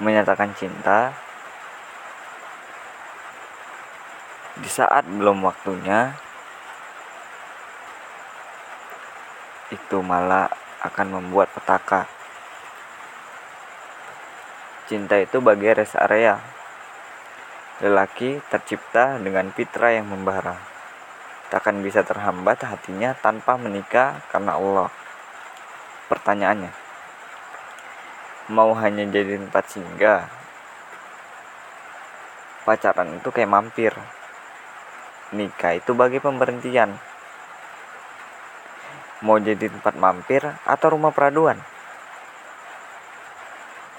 menyatakan cinta di saat belum waktunya itu malah akan membuat petaka. Cinta itu bagi rest area. Lelaki tercipta dengan fitra yang membara. Takkan bisa terhambat hatinya tanpa menikah karena Allah. Pertanyaannya mau hanya jadi tempat singgah pacaran itu kayak mampir nikah itu bagi pemberhentian. Mau jadi tempat mampir atau rumah peraduan?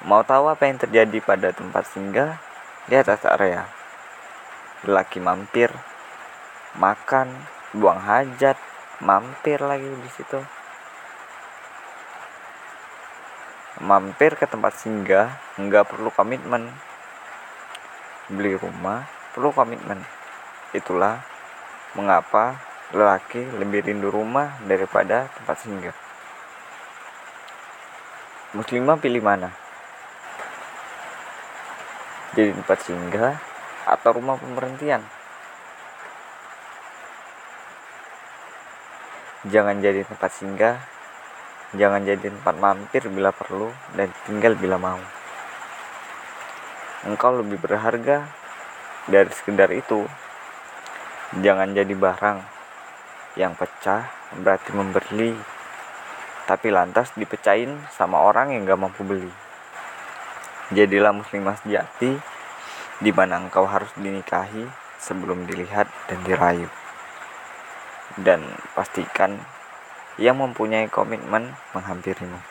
Mau tahu apa yang terjadi pada tempat singgah? di atas area. Lelaki mampir, makan, buang hajat, mampir lagi di situ. Mampir ke tempat singgah nggak perlu komitmen. Beli rumah perlu komitmen. Itulah mengapa lelaki lebih rindu rumah daripada tempat singgah. Muslimah pilih mana? Jadi tempat singgah atau rumah pemberhentian? Jangan jadi tempat singgah, jangan jadi tempat mampir bila perlu, dan tinggal bila mau. Engkau lebih berharga dari sekedar itu. Jangan jadi barang yang pecah berarti membeli. Tapi lantas dipecahin sama orang yang gak mampu beli. Jadilah muslimah sejati di mana engkau harus dinikahi sebelum dilihat dan dirayu. Dan pastikan yang mempunyai komitmen menghampirimu